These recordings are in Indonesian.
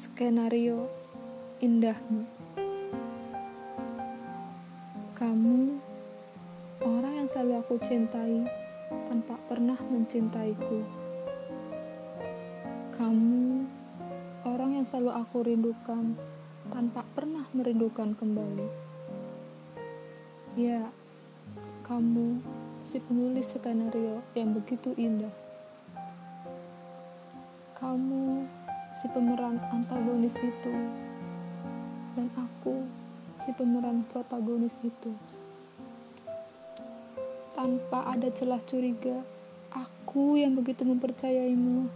skenario indahmu. Kamu orang yang selalu aku cintai tanpa pernah mencintaiku. Kamu orang yang selalu aku rindukan tanpa pernah merindukan kembali. Ya, kamu si penulis skenario yang begitu indah. Kamu si pemeran antagonis itu, dan aku si pemeran protagonis itu. Tanpa ada celah curiga, aku yang begitu mempercayaimu.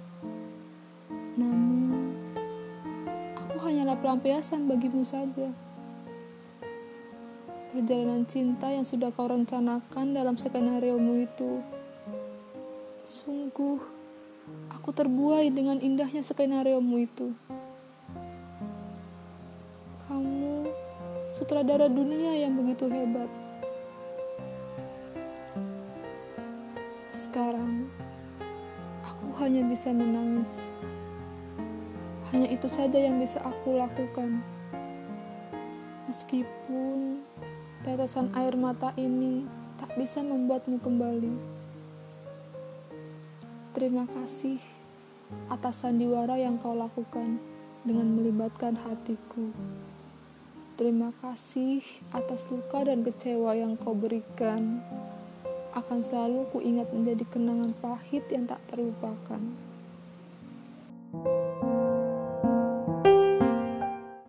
Namun, aku hanyalah pelampiasan bagimu saja. Perjalanan cinta yang sudah kau rencanakan dalam skenario-mu itu. Sungguh, aku terbuai dengan indahnya skenario-mu itu. Kamu sutradara dunia yang begitu hebat. Sekarang, aku hanya bisa menangis. Hanya itu saja yang bisa aku lakukan. Meskipun tetesan air mata ini tak bisa membuatmu kembali. Terima kasih atas sandiwara yang kau lakukan dengan melibatkan hatiku. Terima kasih atas luka dan kecewa yang kau berikan. Akan selalu kuingat menjadi kenangan pahit yang tak terlupakan. thank you